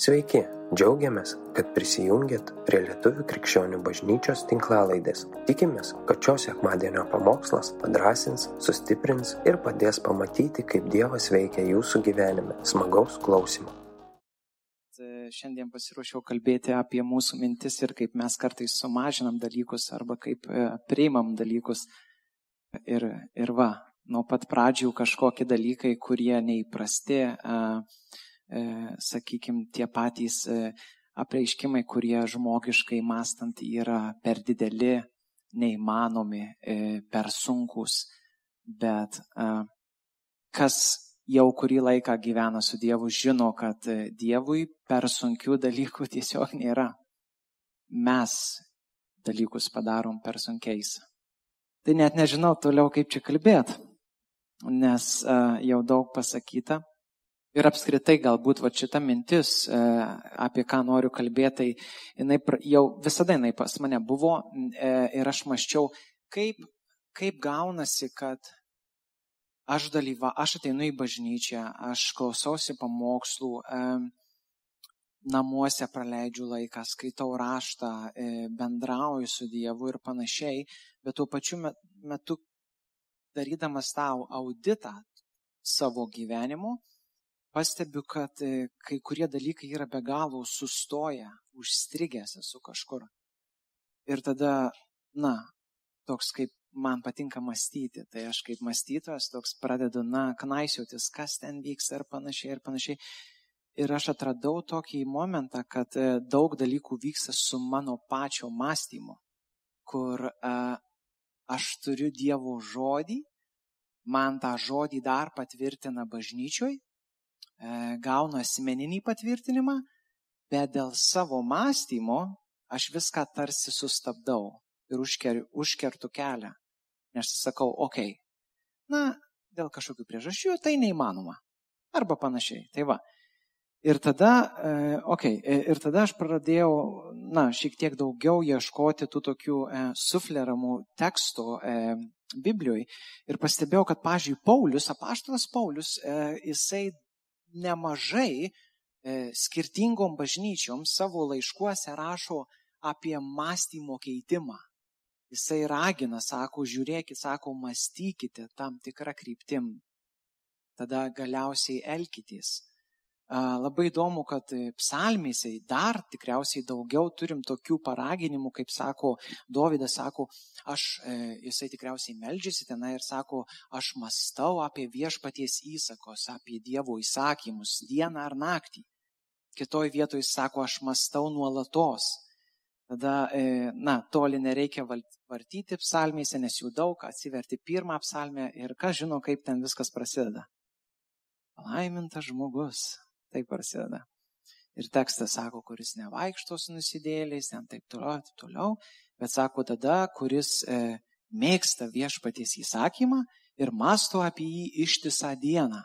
Sveiki, džiaugiamės, kad prisijungiat prie Lietuvių krikščionių bažnyčios tinklalaidės. Tikimės, kad šios sekmadienio pamokslas padrasins, sustiprins ir padės pamatyti, kaip Dievas veikia jūsų gyvenime. Smagaus klausimų. Šiandien pasiruošiau kalbėti apie mūsų mintis ir kaip mes kartais sumažinam dalykus arba kaip e, priimam dalykus. Ir, ir va, nuo pat pradžių kažkokie dalykai, kurie neįprasti. Uh, sakykime, tie patys e, apreiškimai, kurie žmogiškai mastant yra per dideli, neįmanomi, e, per sunkus, bet kas jau kurį laiką gyvena su Dievu, žino, kad Dievui per sunkių dalykų tiesiog nėra. Mes dalykus padarom per sunkiais. Tai net nežinau toliau, kaip čia kalbėti, nes jau daug pasakyta. Ir apskritai galbūt va šita mintis, e, apie ką noriu kalbėti, tai jinai jau visada jinai pas mane buvo e, ir aš maščiau, kaip, kaip gaunasi, kad aš dalyva, aš ateinu į bažnyčią, aš klausausi pamokslų, e, namuose praleidžiu laiką, skaitau raštą, bendrauju su Dievu ir panašiai, bet tuo pačiu metu darydamas tą auditą savo gyvenimu, pastebiu, kad e, kai kurie dalykai yra be galo sustoję, užstrigęs esu kažkur. Ir tada, na, toks kaip man patinka mąstyti, tai aš kaip mąstytojas toks pradedu, na, knaisiotis, kas ten vyks ir panašiai ir panašiai. Ir aš atradau tokį momentą, kad e, daug dalykų vyksta su mano pačio mąstymu, kur a, aš turiu Dievo žodį, man tą žodį dar patvirtina bažnyčioj E, gaunu asmeninį patvirtinimą, bet dėl savo mąstymo aš viską tarsi sustabdau ir užker, užkertu kelią. Nes sakau, okei, okay, na, dėl kažkokių priežasčių tai neįmanoma. Arba panašiai. Tai va. Ir tada, okei, okay, e, ir tada aš pradėjau, na, šiek tiek daugiau ieškoti tų tokių e, sufleramų tekstų e, Biblijoje ir pastebėjau, kad, pažiūrėjau, Paulius, apaštalas Paulius, e, jisai nemažai e, skirtingom bažnyčiom savo laiškuose rašo apie mąstymo keitimą. Jisai ragina, sako, žiūrėkit, sako, mąstykite tam tikrą kryptim. Tada galiausiai elkitės. Labai įdomu, kad psalmėse dar tikriausiai daugiau turim tokių paraginimų, kaip sako, Dovydas sako, aš, e, jisai tikriausiai melžiasi tenai ir sako, aš mastau apie viešpaties įsakos, apie Dievo įsakymus dieną ar naktį. Kitoj vietoje jis sako, aš mastau nuolatos. Tada, e, na, toli nereikia vartyti psalmėse, nes jų daug, atsiverti pirmą psalmę ir kas žino, kaip ten viskas prasideda. Palaimintas žmogus, Tai prasideda. Ir tekstas sako, kuris nevaikšto su nusidėliais, ten taip toliau, taip toliau, bet sako tada, kuris e, mėgsta viešpaties įsakymą ir masto apie jį ištisą dieną.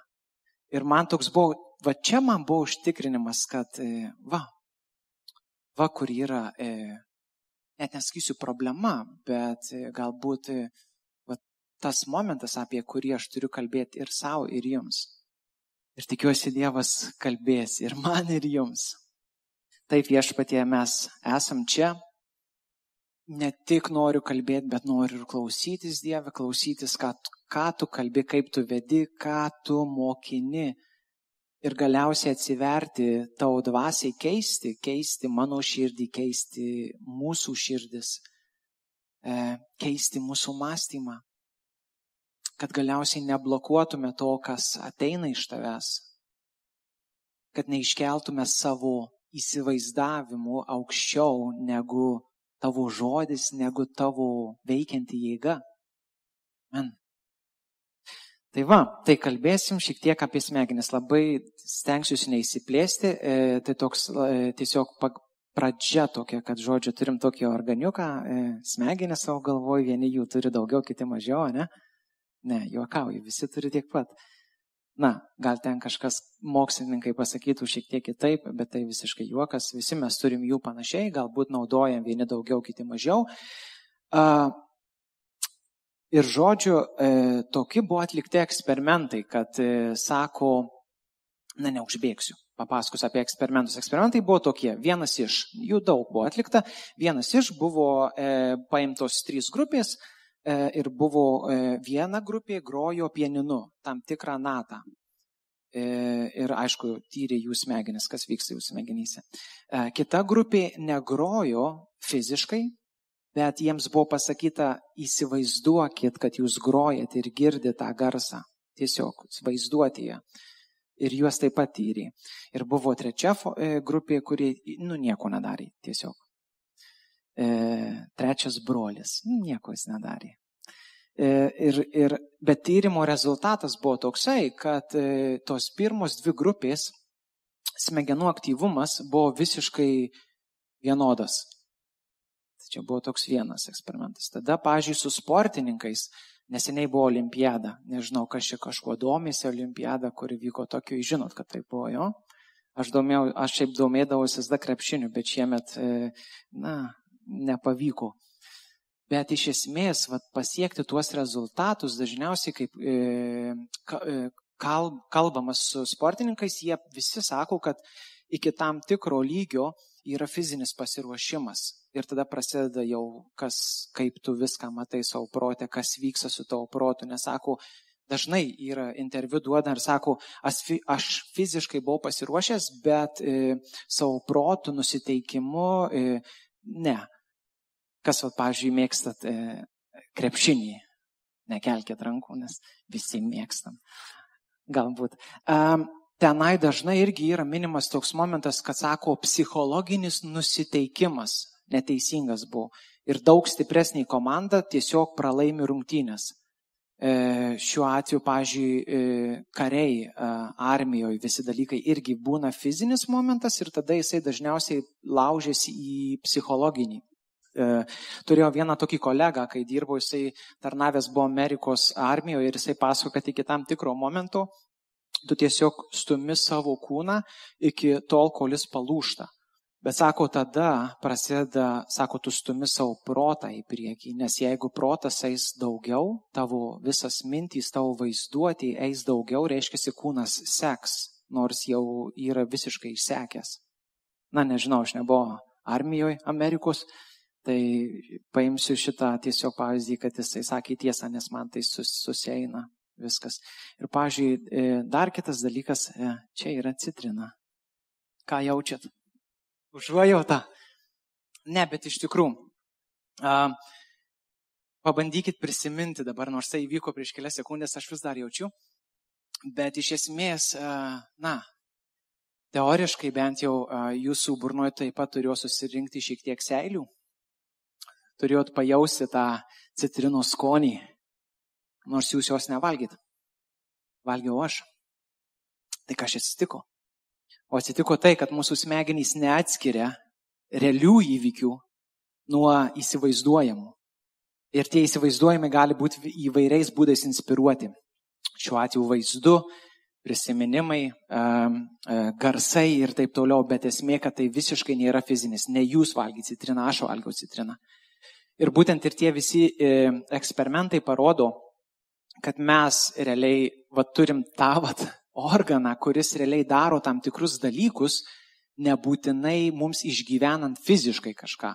Ir man toks buvo, va čia man buvo užtikrinimas, kad e, va, va kur yra, e, net nesakysiu problema, bet e, galbūt e, va, tas momentas, apie kurį aš turiu kalbėti ir savo, ir jums. Ir tikiuosi Dievas kalbės ir man, ir jums. Taip viešpatie mes esam čia. Ne tik noriu kalbėti, bet noriu ir klausytis Dievę, klausytis, ką, ką tu kalbi, kaip tu vedi, ką tu mokini. Ir galiausiai atsiverti tau dvasiai keisti, keisti mano širdį, keisti mūsų širdis, e, keisti mūsų mąstymą kad galiausiai neblokuotume to, kas ateina iš tavęs, kad neiškeltume savo įsivaizdavimų aukščiau negu tavo žodis, negu tavo veikianti jėga. Man. Tai va, tai kalbėsim šiek tiek apie smegenis. Labai stengsiuosi neįsiplėsti. E, tai toks e, tiesiog pradžia tokia, kad žodžiu turim tokį organiuką, e, smegenis savo galvoj, vieni jų turi daugiau, kiti mažiau, ne? Ne, juokauju, visi turi tiek pat. Na, gal ten kažkas mokslininkai pasakytų šiek tiek kitaip, bet tai visiškai juokas, visi mes turim jų panašiai, galbūt naudojam vieni daugiau, kiti mažiau. Ir žodžiu, e, tokie buvo atlikti eksperimentai, kad e, sako, na, neužbėgsiu. papasakos apie eksperimentus. Eksperimentai buvo tokie. Vienas iš, jų daug buvo atlikta, vienas iš buvo e, paimtos trys grupės ir buvo e, viena grupė grojo pieninu tam tikrą natą. E, ir aišku, tyrė jų smegenis, kas vyksta jų smegenyse. E, kita grupė negrojo fiziškai, bet jiems buvo pasakyta, įsivaizduokit, kad jūs grojat ir girdite tą garsą. Tiesiog vaizduoti ją. Ir juos taip pat tyrė. Ir buvo trečia e, grupė, kurie, nu, nieko nedarė tiesiog. E, trečias brolis, nu, nieko jis nedarė. E, ir, ir, bet tyrimo rezultatas buvo toksai, kad e, tos pirmos dvi grupės smegenų aktyvumas buvo visiškai vienodas. Tai čia buvo toks vienas eksperimentas. Tada, pažiūrėjau, su sportininkais, neseniai buvo olimpiada, nežinau, kas čia kažkuo domėsi olimpiada, kuri vyko tokio, žinot, kad tai buvo jo. Aš, domėjau, aš šiaip domėdavausi tada krepšiniu, bet šiemet, e, na, nepavyko. Bet iš esmės vat, pasiekti tuos rezultatus dažniausiai, kaip e, e kal, kalbamas su sportininkais, jie visi sako, kad iki tam tikro lygio yra fizinis pasiruošimas. Ir tada prasideda jau, kas, kaip tu viską matai savo protę, kas vyksta su tavo protu. Nesako, dažnai yra interviu duoda ir sako, aš, aš fiziškai buvau pasiruošęs, bet e, savo protų nusiteikimu e, ne. Kas, va, pavyzdžiui, mėgstat e, krepšinį? Nekelkite rankų, nes visi mėgstam. Galbūt. Um, tenai dažnai irgi yra minimas toks momentas, kad sako, psichologinis nusiteikimas neteisingas buvo. Ir daug stipresnė komanda tiesiog pralaimi rungtynės. E, šiuo atveju, pažiūrėjau, e, kariai e, armijoje visi dalykai irgi būna fizinis momentas ir tada jisai dažniausiai laužėsi į psichologinį turėjau vieną tokį kolegą, kai dirbau, jisai tarnavęs buvo Amerikos armijoje ir jisai pasako, kad iki tam tikro momento tu tiesiog stumi savo kūną iki tol, kol jis palūšta. Bet sako, tada prasideda, sako, tu stumi savo protą į priekį, nes jeigu protas eis daugiau, tavo visas mintys, tavo vaizduotė eis daugiau, reiškia, kūnas seks, nors jau yra visiškai išsekęs. Na, nežinau, aš nebuvau armijoje Amerikos, Tai paimsiu šitą tiesiog pavyzdį, kad jisai sakė tiesą, nes man tai sus, susieina viskas. Ir, pažiūrėjau, dar kitas dalykas, e, čia yra citrina. Ką jaučiat? Užuojauta. Ne, bet iš tikrųjų. Pabandykit prisiminti dabar, nors tai įvyko prieš kelias sekundės, aš vis dar jaučiu. Bet iš esmės, na, teoriškai bent jau jūsų burnoje taip pat turėjo susirinkti šiek tiek seilių turėjot pajausti tą citrinos skonį, nors jūs jos nevalgyt. Valgiau aš. Tai kas atsitiko? O atsitiko tai, kad mūsų smegenys neatskiria realių įvykių nuo įsivaizduojamų. Ir tie įsivaizduojami gali būti įvairiais būdais inspiruoti. Šiuo atveju vaizdu, prisiminimai, garsai ir taip toliau, bet esmė, kad tai visiškai nėra fizinis. Ne jūs valgyti citriną, aš valgiau citriną. Ir būtent ir tie visi e, eksperimentai parodo, kad mes realiai va, turim tą vat, organą, kuris realiai daro tam tikrus dalykus, nebūtinai mums išgyvenant fiziškai kažką.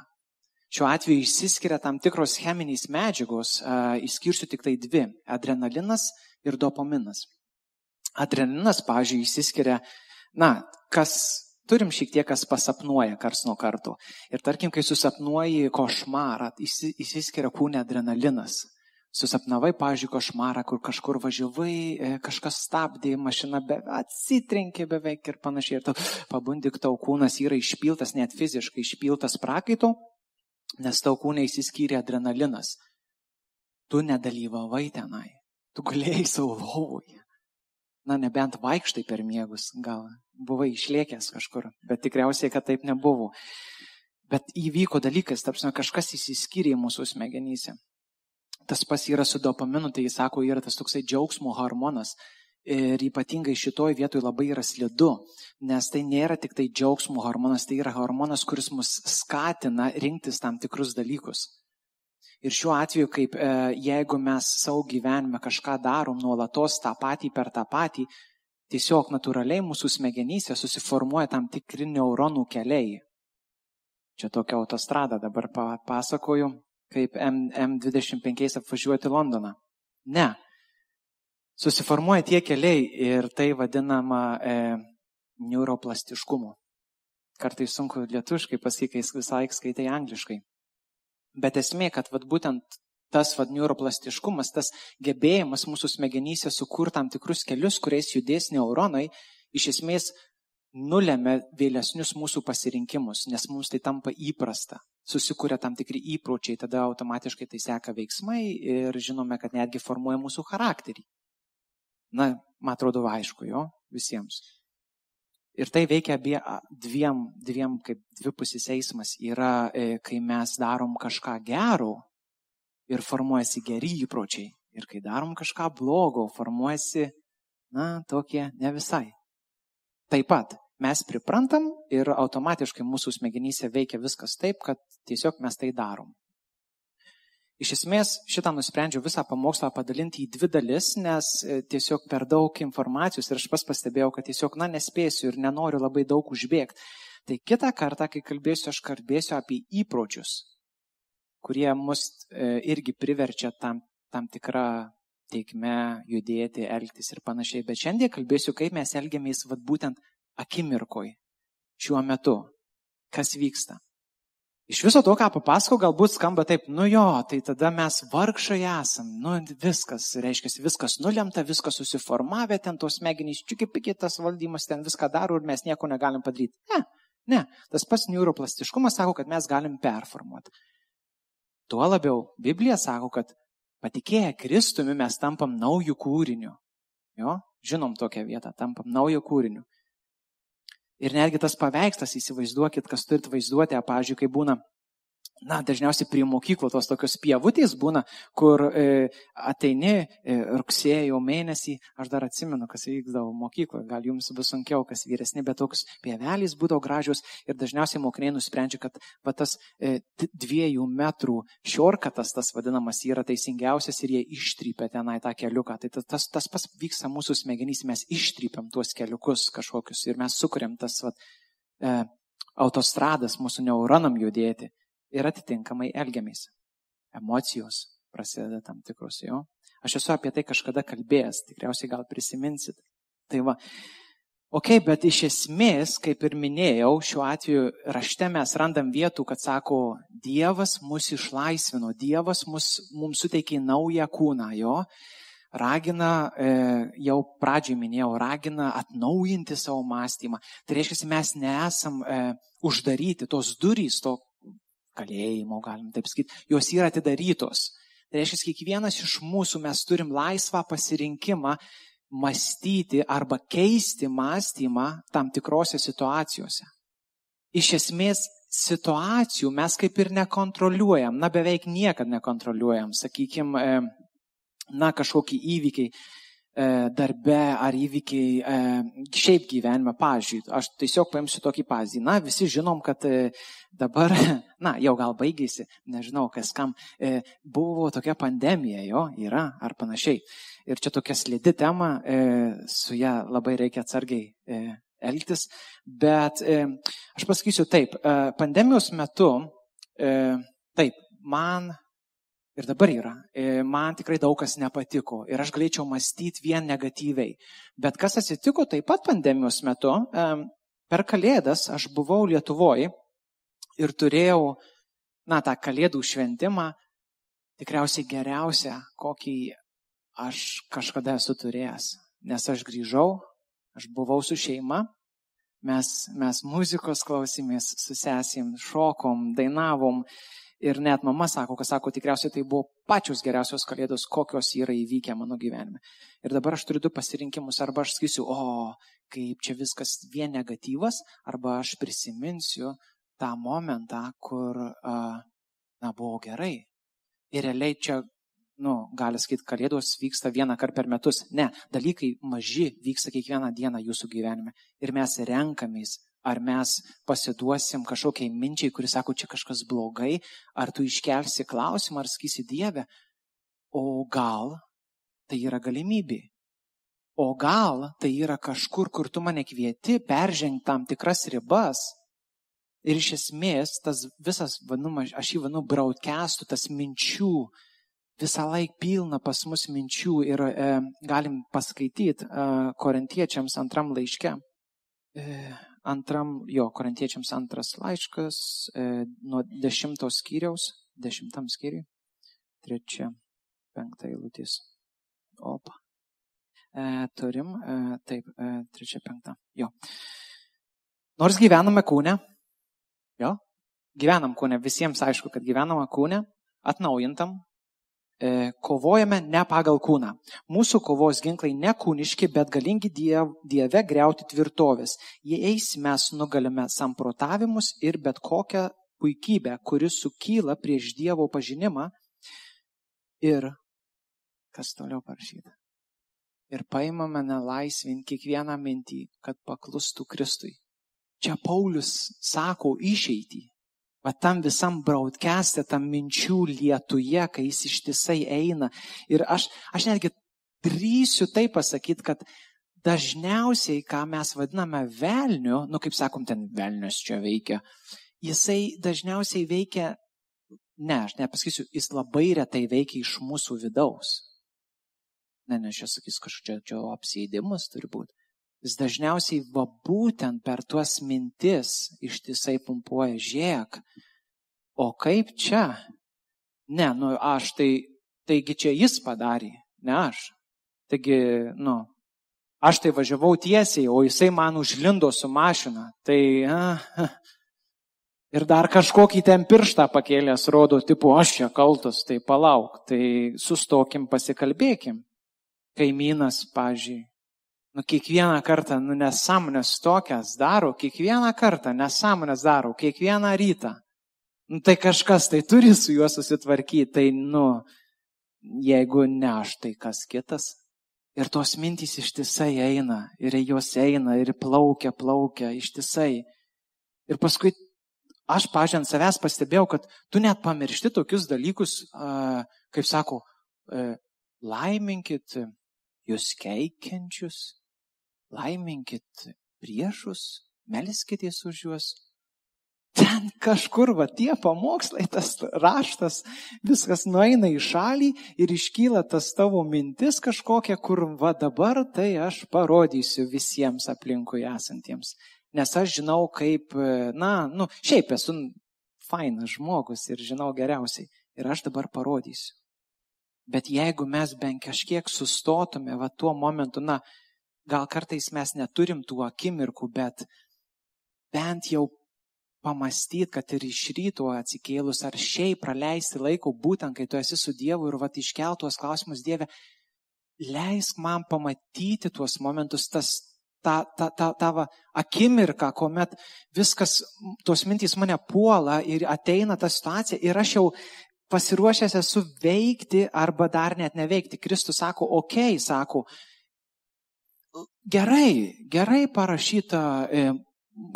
Šiuo atveju išsiskiria tam tikros cheminės medžiagos, išskirsiu tik tai dvi - adrenalinas ir dopaminas. Adrenalinas, pavyzdžiui, išsiskiria, na, kas turim šiek tiek, kas pasapnuoja kars nuo karto. Ir tarkim, kai susapnuoji košmarą, įsiskiria kūne adrenalinas. Susapnavai, pažiūrėjau, košmarą, kur kažkur važiavai, e, kažkas stabdė, mašina be, atsitrenkė beveik ir panašiai. Ir tu pabundik, tau kūnas yra išpiltas, net fiziškai išpiltas prakaito, nes tau kūne įsiskyrė adrenalinas. Tu nedalyvavai tenai. Tu galėjai savo lovoje. Na, nebent vaikštai per miegus, gal buvai išliekęs kažkur, bet tikriausiai, kad taip nebuvo. Bet įvyko dalykas, tarpsime, kažkas įsiskyrė mūsų smegenyse. Tas pas yra su dopaminu, tai jis sako, yra tas toksai džiaugsmo hormonas. Ir ypatingai šitoj vietoj labai yra slidu, nes tai nėra tik tai džiaugsmo hormonas, tai yra hormonas, kuris mus skatina rinktis tam tikrus dalykus. Ir šiuo atveju, kaip e, jeigu mes savo gyvenime kažką darom nuolatos tą patį per tą patį, tiesiog natūraliai mūsų smegenyse susiformuoja tam tikri neuronų keliai. Čia tokia autostrada dabar pasakoju, kaip M, M25 apvažiuoti Londoną. Ne. Susiformuoja tie keliai ir tai vadinama e, neuroplastiškumu. Kartais sunku lietuškai pasakyti, visai skaitai angliškai. Bet esmė, kad vat, būtent tas vad neuroplastiškumas, tas gebėjimas mūsų smegenyse sukurti tam tikrus kelius, kuriais judės neuronai, iš esmės nulėmė vėlesnius mūsų pasirinkimus, nes mums tai tampa įprasta. Susikūrė tam tikri įpročiai, tada automatiškai tai seka veiksmai ir žinome, kad netgi formuoja mūsų charakterį. Na, man atrodo, aišku, jo, visiems. Ir tai veikia abie, dviem, dviem kaip dvipusis eismas. Yra, e, kai mes darom kažką gero ir formuojasi geri įpročiai. Ir kai darom kažką blogo, formuojasi, na, tokie ne visai. Taip pat mes priprantam ir automatiškai mūsų smegenyse veikia viskas taip, kad tiesiog mes tai darom. Iš esmės šitą nusprendžiau visą pamokslą padalinti į dvi dalis, nes e, tiesiog per daug informacijos ir aš pas pastebėjau, kad tiesiog, na, nespėsiu ir nenoriu labai daug užbėgti. Tai kitą kartą, kai kalbėsiu, aš kalbėsiu apie įpročius, kurie mus e, irgi priverčia tam, tam tikrą teikme judėti, elgtis ir panašiai. Bet šiandien kalbėsiu, kaip mes elgiamės vat, būtent akimirkoj, šiuo metu, kas vyksta. Iš viso to, ką papasakau, galbūt skamba taip, nu jo, tai tada mes vargšai esam, nu viskas, reiškia, viskas nulemta, viskas susiformavę, ten tos smegenys, čiukipikiai tas valdymas ten viską daro ir mes nieko negalim padaryti. Ne, ne, tas pats neuroplastiškumas sako, kad mes galim performuoti. Tuo labiau Biblija sako, kad patikėję Kristumi mes tampam naujų kūrinių. Jo, žinom tokią vietą, tampam naujų kūrinių. Ir netgi tas paveikslas, įsivaizduokit, kas turit vaizduoti, pavyzdžiui, kai būna na, dažniausiai prie mokyklų tos tokios pievutės būna, kur e, ateini e, rugsėjo mėnesį, aš dar atsimenu, kas vykdavo mokykloje, gal jums bus sunkiau, kas vyresni, bet toks pievelys būdavo gražios ir dažniausiai mokiniai nusprendžia, kad va, tas e, dviejų metrų šiorkatas, tas vadinamas, yra teisingiausias ir jie ištrypia tenai tą keliuką. Tai tas, tas pas vyksta mūsų smegenys, mes ištrypiam tuos keliukus kažkokius ir mes sukuriam tas va, e, autostradas mūsų neuronam judėti ir atitinkamai elgiamės. Emocijos prasideda tam tikrus jo. Aš esu apie tai kažkada kalbėjęs, tikriausiai gal prisiminsit. Tai va, ok, bet iš esmės, kaip ir minėjau, šiuo atveju rašte mes randam vietų, kad sako, Dievas mus išlaisvino, Dievas mus, mums suteikė naują kūną, jo ragina, e, jau pradžioj minėjau, ragina atnaujinti savo mąstymą. Tai reiškia, mes nesam e, uždaryti, tos durys, to kalėjimo, galim taip sakyti, jos yra atidarytos. Tai reiškia, kiekvienas iš mūsų mes turim laisvą pasirinkimą mąstyti arba keisti mąstymą tam tikrose situacijose. Iš esmės, situacijų mes kaip ir nekontroliuojam, na beveik niekada nekontroliuojam, sakykime, na kažkokie įvykiai darbe ar įvykiai e, šiaip gyvenime. Pavyzdžiui, aš tiesiog paimsiu tokį pavyzdį. Na, visi žinom, kad e, dabar, na, jau gal baigėsi, nežinau, kas kam, buvo tokia pandemija, jo, yra ar panašiai. Ir čia tokia slidi tema, su ją labai reikia atsargiai elgtis. Bet aš pasakysiu taip, pandemijos metu, taip, man Ir dabar yra. E, man tikrai daug kas nepatiko ir aš galėčiau mąstyti vien negatyviai. Bet kas atsitiko taip pat pandemijos metu, e, per Kalėdas aš buvau Lietuvoje ir turėjau, na, tą Kalėdų šventimą, tikriausiai geriausią, kokį aš kažkada esu turėjęs. Nes aš grįžau, aš buvau su šeima, mes, mes muzikos klausymės su sesim, šokom, dainavom Ir net mama sako, kad sako, tikriausiai tai buvo pačios geriausios kalėdos, kokios yra įvykę mano gyvenime. Ir dabar aš turiu du pasirinkimus. Arba aš sakysiu, o kaip čia viskas vien negatyvas, arba aš prisiminsiu tą momentą, kur, na, buvo gerai. Ir realiai čia, nu, gali sakyti, kalėdos vyksta vieną kartą per metus. Ne, dalykai maži vyksta kiekvieną dieną jūsų gyvenime. Ir mes renkamės Ar mes pasiduosim kažkokiai minčiai, kuris sako, čia kažkas blogai, ar tu iškelsi klausimą, ar sakysi Dieve, o gal tai yra galimybė. O gal tai yra kažkur, kur tu mane kvieti peržengti tam tikras ribas. Ir iš esmės tas visas, vadinama, aš jį vadinu broadcastų, tas minčių, visą laiką pilna pas mus minčių ir e, galim paskaityti e, korintiečiams antram laiške. E, antram, jo, korintiečiams antras laiškas e, nuo dešimtos skyriaus, dešimtam skyriui, trečia, penkta eilutės. Opa. E, turim, e, taip, e, trečia, penkta. Jo. Nors gyvename kūne, jo, gyvenam kūne, visiems aišku, kad gyvename kūne, atnaujintam, kovojame ne pagal kūną. Mūsų kovos ginklai ne kūniški, bet galingi diev, Dieve greuti tvirtovės. Jei eis mes nugalime samprotavimus ir bet kokią puikybę, kuris sukyla prieš Dievo pažinimą ir kas toliau parašyta ir paimame nelaisvin kiekvieną mintį, kad paklustų Kristui. Čia Paulius sako išeitį. Va tam visam broadcast'e, tam minčių lietuje, kai jis ištisai eina. Ir aš, aš netgi drįsiu tai pasakyti, kad dažniausiai, ką mes vadiname velniu, nu kaip sakom, ten velnius čia veikia, jisai dažniausiai veikia, ne, aš nepasakysiu, jis labai retai veikia iš mūsų vidaus. Ne, nes čia sakys kažkokia čia apsėdimas turi būti. Jis dažniausiai va būtent per tuos mintis ištisai pumpuoja žiek. O kaip čia? Ne, nu aš tai, taigi čia jis padarė, ne aš. Taigi, nu, aš tai važiavau tiesiai, o jisai man užlindo su mašina. Tai, a, ir dar kažkokį ten pirštą pakėlęs rodo, tipo, aš čia kaltas, tai palauk, tai sustokim, pasikalbėkim kaimynas, pažiūrėjau. Nu, kiekvieną kartą, nu, nesąmonės tokias daro, kiekvieną kartą nesąmonės daro, kiekvieną rytą. Nu, tai kažkas tai turi su juo susitvarkyti, tai, nu, jeigu ne aš, tai kas kitas. Ir tos mintys ištisai eina, ir jos eina, ir plaukia, plaukia, ištisai. Ir paskui aš, pažiant savęs, pastebėjau, kad tu net pamiršti tokius dalykus, kaip sako, laiminkit jūs keikiančius, laiminkit priešus, melskitės už juos. Ten kažkur va tie pamokslai, tas raštas, viskas nueina į šalį ir iškyla tas tavo mintis kažkokia, kur va dabar tai aš parodysiu visiems aplinkui esantiems. Nes aš žinau, kaip, na, nu, šiaip esu fainas žmogus ir žinau geriausiai. Ir aš dabar parodysiu. Bet jeigu mes bent kažkiek sustotume va tuo momentu, na, gal kartais mes neturim tų akimirkų, bet bent jau pamastyti, kad ir iš ryto atsikėlus ar šiaip praleisti laiko būtent, kai tu esi su Dievu ir va iškeltuos klausimus Dieve, leisk man pamatyti tuos momentus, tas, tą, tą, tą, va, akimirką, kuomet viskas, tos mintys mane puola ir ateina ta situacija ir aš jau pasiruošęs esu veikti arba dar net neveikti. Kristus sako, okei, okay, sako, gerai, gerai parašyta, e,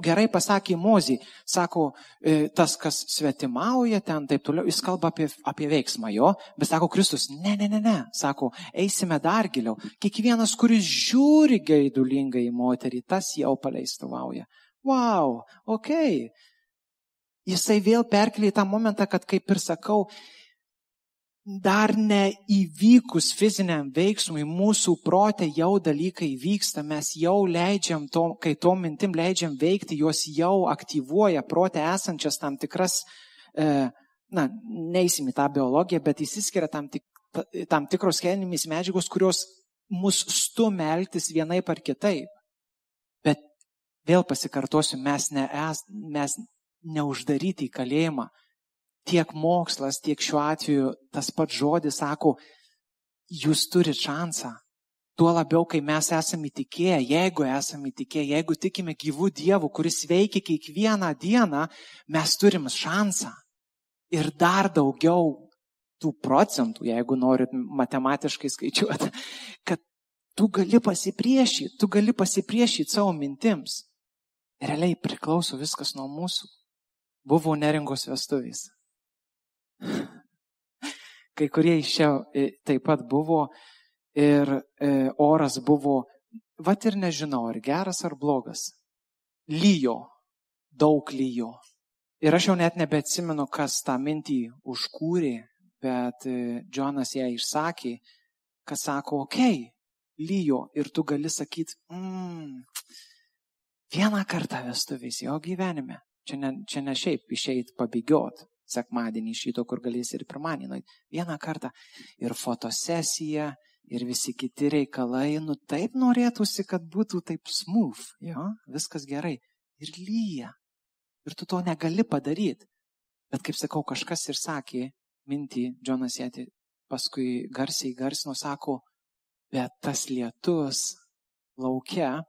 gerai pasakė Mozį, sako, e, tas, kas svetimauja ten, taip toliau, jis kalba apie, apie veiksmą jo, bet sako Kristus, ne, ne, ne, ne, sako, eisime dar giliau. Kiekvienas, kuris žiūri gaidulingai į moterį, tas jau paleistuvauja. Wow. Okay jisai vėl perkelia į tą momentą, kad kaip ir sakau, dar neįvykus fiziniam veiksmui, mūsų protė jau dalykai vyksta, mes jau leidžiam, to, kai to mintim leidžiam veikti, jos jau aktyvuoja protė esančias tam tikras, e, na, neįsim į tą biologiją, bet įsiskiria tam, tik, tam tikros cheminės medžiagos, kurios mus stumia elgtis vienaip ar kitaip. Bet vėl pasikartosiu, mes, nees, mes neuždaryti į kalėjimą. Tiek mokslas, tiek šiuo atveju tas pats žodis sako, jūs turite šansą. Tuo labiau, kai mes esame įtikėję, jeigu esame įtikėję, jeigu tikime gyvų dievų, kuris veikia kiekvieną dieną, mes turim šansą. Ir dar daugiau tų procentų, jeigu norit matematiškai skaičiuoti, kad tu gali pasipriešyti, tu gali pasipriešyti savo mintims. Realiai priklauso viskas nuo mūsų buvo neringos vestuvės. Kai kurie iš čia e, taip pat buvo ir e, oras buvo vat ir nežinau, ar geras ar blogas. Lyjo, daug lyjo. Ir aš jau net nebeatsimenu, kas tą mintį užkūrė, bet e, Džonas ją išsakė, kad sako, okei, okay, lyjo ir tu gali sakyti, mm, vieną kartą vestuvės jo gyvenime. Čia ne, čia ne šiaip išeit pabėgiot sekmadienį iš ryto, kur galės ir pirmadienį. Vieną kartą ir fotosesija, ir visi kiti reikalai, nu taip norėtųsi, kad būtų taip smooth, jo, viskas gerai. Ir lyja. Ir tu to negali padaryti. Bet kaip sakau, kažkas ir sakė, mintį, Džonas Jėti paskui garsiai garsino, sako, bet tas lietus laukia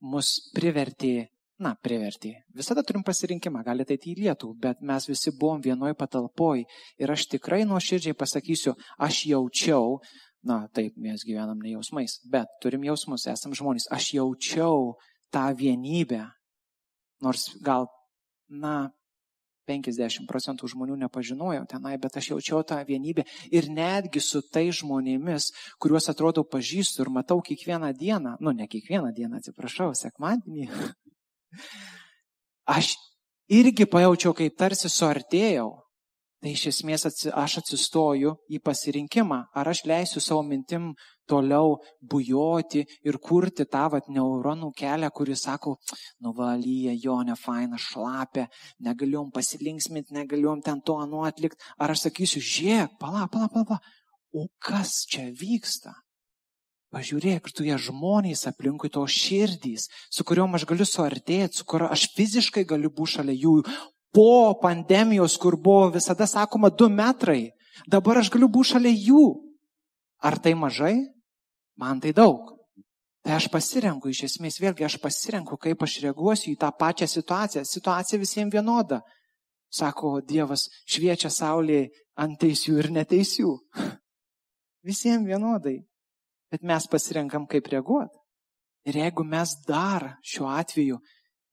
mus privertė, na, privertė. Visada turim pasirinkimą, galite eiti į lietų, bet mes visi buvom vienoj patalpoj ir aš tikrai nuoširdžiai pasakysiu, aš jaučiau, na, taip, mes gyvenam ne jausmais, bet turim jausmus, esam žmonės, aš jaučiau tą vienybę, nors gal na, 50 procentų žmonių nepažinojau tenai, bet aš jaučiau tą vienybę ir netgi su tai žmonėmis, kuriuos atrodo pažįstu ir matau kiekvieną dieną, nu ne kiekvieną dieną, atsiprašau, sekmadienį, aš irgi pajaučiau, kaip tarsi suartėjau Tai iš esmės aš atsistoju į pasirinkimą, ar aš leisiu savo mintim toliau bujoti ir kurti tą vat neuronų kelią, kuris sako, nuvalyja jo, ne faina, šlapia, negaliom pasilinksminti, negaliom ten to anu atlikti. Ar aš sakysiu, žiūrėk, pala, pala, pala, pala, o kas čia vyksta? Pažiūrėk, tu jie žmonės aplinkui to širdys, su kuriuom aš galiu suartėti, su kuriuo aš fiziškai galiu būti šalia jų, po pandemijos, kur buvo visada sakoma du metrai, dabar aš galiu būti šalia jų. Ar tai mažai? Man tai daug. Tai aš pasirenku, iš esmės vėlgi aš pasirenku, kaip aš reaguosiu į tą pačią situaciją. Situacija visiems vienoda. Sako, Dievas šviečia saulė ant teisių ir neteisių. Visiems vienodai. Bet mes pasirenkam, kaip reaguoti. Ir jeigu mes dar šiuo atveju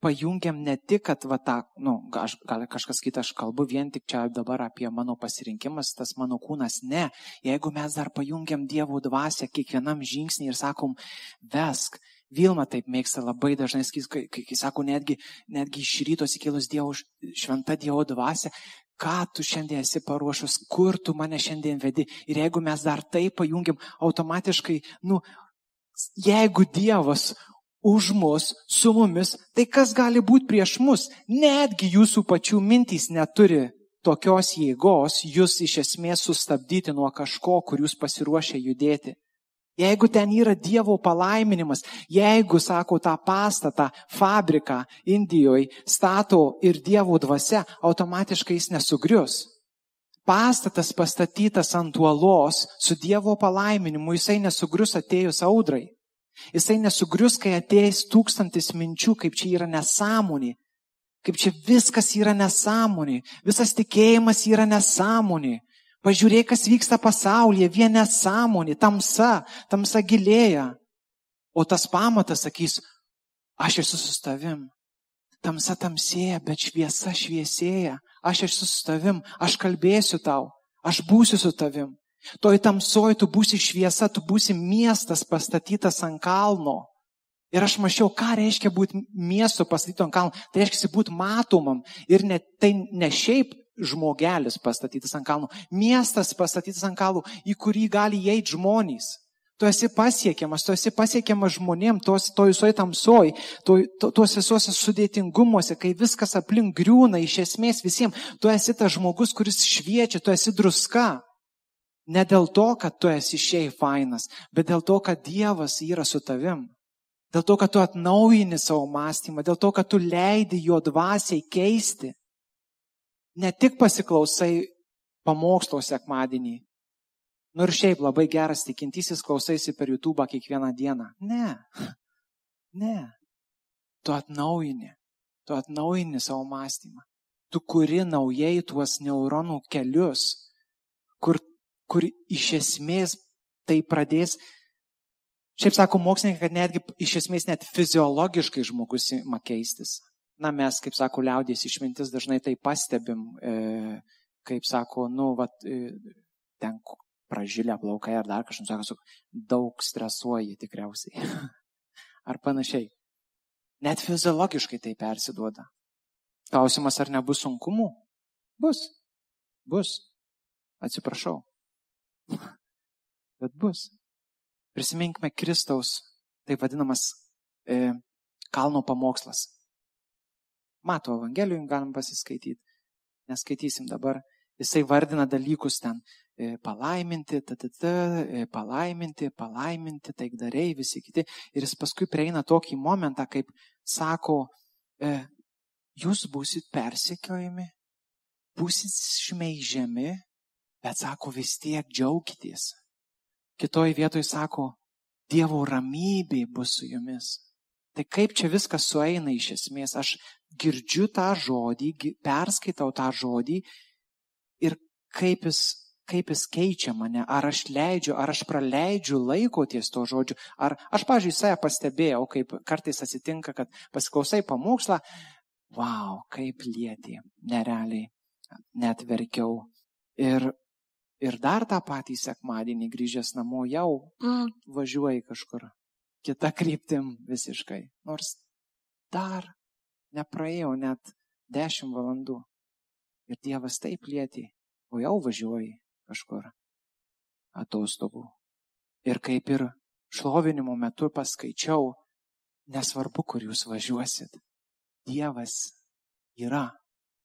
pajungiam ne tik, kad va tą, nu, aš, gal kažkas kitas, aš kalbu vien tik čia dabar apie mano pasirinkimas, tas mano kūnas, ne. Jeigu mes dar pajungiam Dievo dvasę kiekvienam žingsnį ir sakom, vesk, Vilma taip mėgsta labai dažnai, kai, kai, kai sako, netgi, netgi iš ryto įkilus Dievo, šventa Dievo dvasia, ką tu šiandien esi paruošus, kur tu mane šiandien vedi. Ir jeigu mes dar tai pajungiam, automatiškai, nu, jeigu Dievas už mus, su mumis, tai kas gali būti prieš mus? Netgi jūsų pačių mintys neturi tokios jėgos jūs iš esmės sustabdyti nuo kažko, kur jūs pasiruošę judėti. Jeigu ten yra Dievo palaiminimas, jeigu, sako, tą pastatą, fabriką Indijoje stato ir Dievo dvasia, automatiškai jis nesugrius. Pastatas pastatytas ant uolos su Dievo palaiminimu, jisai nesugrius atėjus audrai. Jisai nesugrius, kai ateis tūkstantis minčių, kaip čia yra nesąmonė, kaip čia viskas yra nesąmonė, visas tikėjimas yra nesąmonė. Pažiūrėk, kas vyksta pasaulyje, vien nesąmonė, tamsa, tamsa gilėja. O tas pamatas sakys, aš esu su tavim. Tamsa tamsėja, bet šviesa šviesėja. Aš esu su tavim, aš kalbėsiu tau, aš būsiu su tavim. Toj tamsoj tu būsi šviesa, tu būsi miestas pastatytas ant kalno. Ir aš mačiau, ką reiškia būti miestu pastatytu ant kalno. Tai reiškia būti matomam. Ir ne, tai ne šiaip žmogelis pastatytas ant kalno. Miestas pastatytas ant kalno, į kurį gali įeiti žmonės. Tu esi pasiekiamas, tu esi pasiekiamas žmonėm, tos, to visoje tamsoj, to, to, tuos visuose sudėtingumuose, kai viskas aplink griūna iš esmės visiems. Tu esi tas žmogus, kuris šviečia, tu esi druska. Ne dėl to, kad tu esi šiai fainas, bet dėl to, kad Dievas yra su tavim. Dėl to, kad tu atnaujini savo mąstymą, dėl to, kad tu leidi jo dvasiai keisti. Ne tik pasiklausai pamokslo sekmadienį. Nu ir šiaip labai geras tikintysis klausaisi per YouTube kiekvieną dieną. Ne. Ne. Tu atnaujini. Tu atnaujini savo mąstymą. Tu kuri naujai tuos neuronų kelius, kur kur iš esmės tai pradės, šiaip sako mokslininkai, kad netgi iš esmės net fiziologiškai žmogus ima keistis. Na, mes, kaip sako, liaudės išmintis dažnai tai pastebim, e, kaip sako, nu, vat, e, ten pražylę plaukai ar dar kažkas, sako, daug stresuoji tikriausiai. ar panašiai. Net fiziologiškai tai persiduoda. Klausimas, ar nebus sunkumų? Bus. Bus. Atsiprašau. Bet bus. Prisiminkime Kristaus, taip vadinamas, e, kalno pamokslas. Mato Evangelijų galim pasiskaityti. Neskaitysim dabar. Jisai vardina dalykus ten. E, palaiminti, tatata, e, palaiminti, palaiminti, taikdariai, visi kiti. Ir jis paskui prieina tokį momentą, kaip sako, e, jūs busit persekiojami, busit šmeižiami, bet sako vis tiek džiaugitės. Kitoj vietoj sako, Dievo ramybė bus su jumis. Tai kaip čia viskas sueina iš esmės? Aš girdžiu tą žodį, perskaitau tą žodį ir kaip jis, kaip jis keičia mane. Ar aš leidžiu, ar aš praleidžiu laiko ties to žodžiu. Ar aš, pažiūrėjau, save pastebėjau, kaip kartais atsitinka, kad pasiklausai pamokslą, wow, kaip lietė, nerealiai, net verkiau. Ir, ir dar tą patį sekmadienį grįžęs namo jau mm, važiuoji kažkur kita kryptim visiškai. Nors dar nepraėjau net dešimt valandų. Ir Dievas taip lietė, o jau važiuoji kažkur atostogų. Ir kaip ir šlovinimo metu paskaičiau, nesvarbu, kur jūs važiuosit, Dievas yra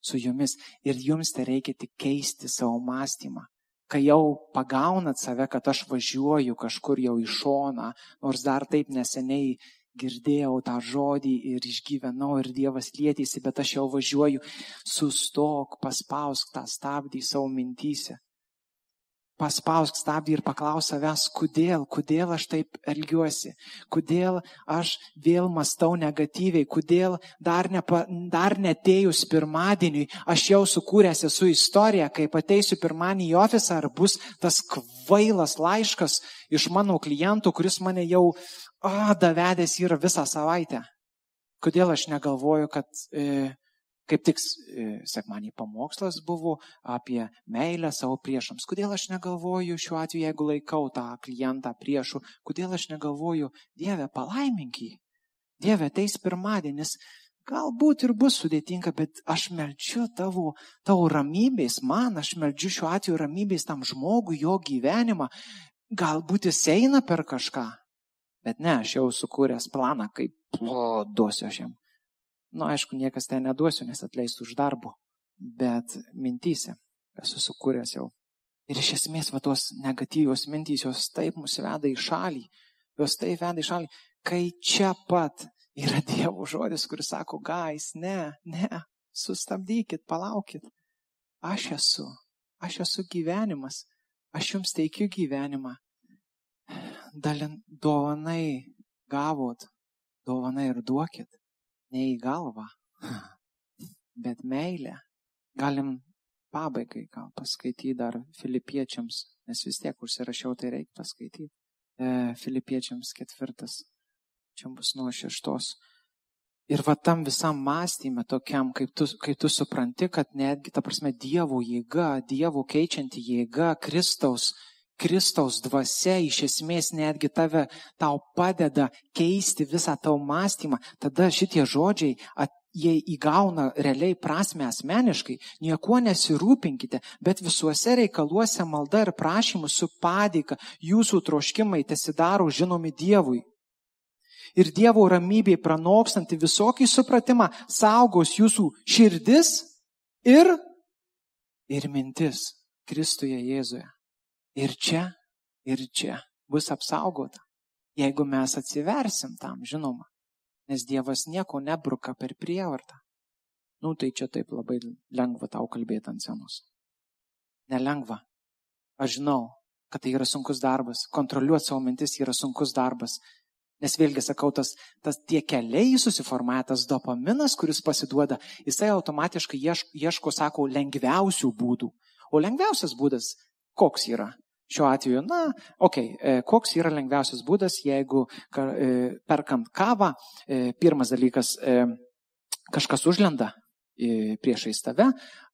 su jumis ir jums tai reikia tik keisti savo mąstymą. Kai jau pagaunat save, kad aš važiuoju kažkur jau į šoną, nors dar taip neseniai girdėjau tą žodį ir išgyvenau ir Dievas lietėsi, bet aš jau važiuoju, sustok, paspausk tą stabdį savo mintyse. Paspausk stabdį ir paklaus savęs, kodėl, kodėl aš taip elgiuosi, kodėl aš vėl mastau negatyviai, kodėl dar, nepa, dar netėjus pirmadieniui aš jau sukūręs esu istoriją, kai ateisiu pirmadienį į ofisą, ar bus tas kvailas laiškas iš mano klientų, kuris mane jau o, davedęs yra visą savaitę. Kodėl aš negalvoju, kad e, kaip tik e, sekmanį pamokslas buvo apie meilę savo priešams. Kodėl aš negalvoju šiuo atveju, jeigu laikau tą klientą priešų, kodėl aš negalvoju, Dieve, palaimink jį. Dieve, ateis pirmadienis, galbūt ir bus sudėtinga, bet aš melčiu tavo, tavo ramybės, man aš melčiu šiuo atveju ramybės tam žmogui, jo gyvenimą. Galbūt jis eina per kažką, Bet ne, aš jau sukūręs planą, kaip o, duosiu aš jam. Na, nu, aišku, niekas ten neduosiu, nes atleistų už darbo. Bet mintys esu sukūręs jau. Ir iš esmės, va tos negatyvios mintys, jos taip mus veda į šalį. Jos taip veda į šalį, kai čia pat yra Dievo žodis, kuris sako, gais, ne, ne, sustabdykit, palaukit. Aš esu, aš esu gyvenimas, aš jums teikiu gyvenimą dalin, dovanai gavot, dovanai ir duokit, ne į galvą, bet meilę. Galim pabaigai gal paskaityti dar filipiečiams, nes vis tiek užsirašiau, tai reikia paskaityti. E, filipiečiams ketvirtas, čia bus nuo šeštos. Ir va tam visam mąstymė tokiam, kaip tu, kai tu supranti, kad netgi, ta prasme, Dievo jėga, Dievo keičianti jėga, Kristaus Kristaus dvasia iš esmės netgi tave, tau padeda keisti visą tau mąstymą, tada šitie žodžiai, at, jie įgauna realiai prasme asmeniškai, niekuo nesirūpinkite, bet visuose reikaluose malda ir prašymus su padėka jūsų troškimai tesidaro žinomi Dievui. Ir Dievo ramybė pranokstanti visokį supratimą saugos jūsų širdis ir, ir mintis Kristuje Jėzuje ir čia, ir čia bus apsaugota, jeigu mes atsiversim tam, žinoma, nes Dievas nieko nebruka per prievartą. Nu, tai čia taip labai lengva tau kalbėti ant senos. Nelengva. Aš žinau, kad tai yra sunkus darbas. Kontroliuoti savo mintis yra sunkus darbas. Nes vėlgi sakau, tas, tas tie keliai susiformuoja, tas dopaminas, kuris pasiduoda, jisai automatiškai ieško, ieško, sako, lengviausių būdų. O lengviausias būdas koks yra? Šiuo atveju, na, okei, okay, koks yra lengviausias būdas, jeigu e, perkant kavą, e, pirmas dalykas, e, kažkas užlenda priešais tave,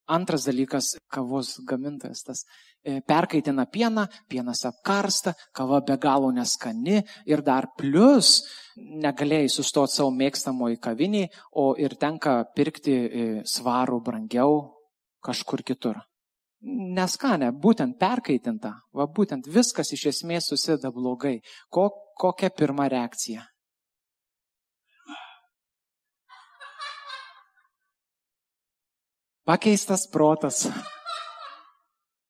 Antras dalykas - kavos gamintojas tas e, perkaitina pieną, pienas apkarsta, kava be galo neskani ir dar plus negalėjai sustoti savo mėgstamoji kaviniai, o ir tenka pirkti e, svarų brangiau kažkur kitur. Neskanę, būtent perkaitinta, va būtent viskas iš esmės susideda blogai. Ko, kokia pirma reakcija? Pakeistas protas.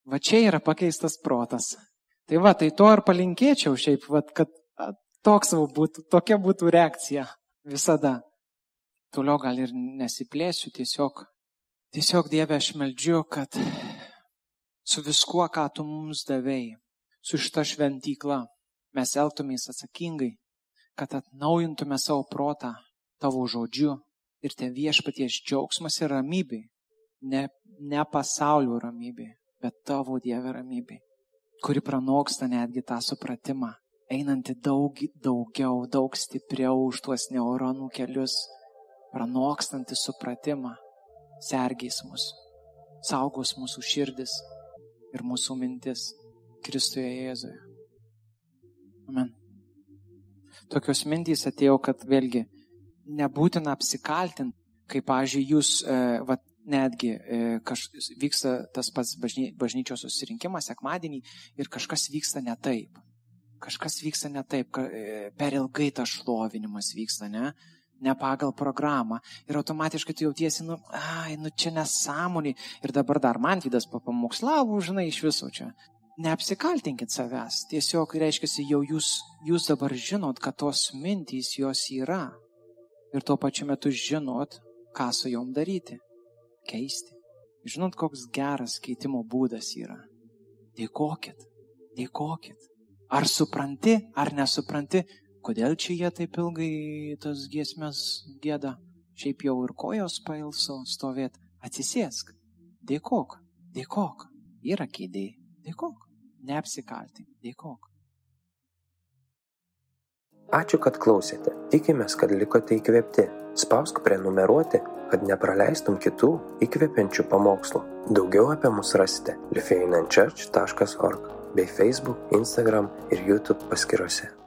Va čia yra pakeistas protas. Tai va, tai to ir palinkėčiau šiaip, va, kad toks būtų, tokia būtų reakcija visada. Toliau gal ir nesiplėsiu, tiesiog, tiesiog Dieve aš meldžiu, kad su viskuo, ką tu mums davėjai, su šita šventykla, mes elgtumės atsakingai, kad atnaujintume savo protą tavo žodžiu ir te viešpaties džiaugsmas ir ramybė. Ne, ne pasaulio ramybė, bet tavo Dieve ramybė, kuri pranoksta netgi tą supratimą, einanti daug daugiau, daug stipriau už tuos neuronų kelius, pranokstanti supratimą, sergys mus, saugos mūsų širdis ir mūsų mintis Kristuje Jėzuje. Amen. Tokios mintys atėjo, kad vėlgi nebūtina apsikaltinti, kaip, pažiūrėjau, jūs, e, va, netgi e, kaž, vyksta tas pats bažny, bažnyčios susirinkimas sekmadienį ir kažkas vyksta ne taip. Kažkas vyksta ne taip, ka, e, per ilgai tas šlovinimas vyksta, ne? Ne pagal programą. Ir automatiškai tu jautiesi, nu, ai, nu čia nesąmonė. Ir dabar dar man vydas papamokslavo, žinai, iš viso čia. Neapsikaltinkit savęs. Tiesiog reiškia, jau jūs, jūs dabar žinot, kad tos mintys jos yra. Ir tuo pačiu metu žinot, ką su jom daryti keisti. Žinot, koks geras keitimo būdas yra. Dėkokit, dėkokit. Ar supranti, ar nesupranti, kodėl čia jie taip ilgai tas giesmės gėda. Šiaip jau ir kojos pailso stovėt. Atsisėsk, dėkok, dėkok. Yra kėdė, dėkok. Neapsikaltink, dėkok. Ačiū, kad klausėte. Tikimės, kad likote įkvėpti. Spausk prenumeruoti, kad nepraleistum kitų įkvepiančių pamokslų. Daugiau apie mus rasite lifeinanchurch.org bei Facebook, Instagram ir YouTube paskyrose.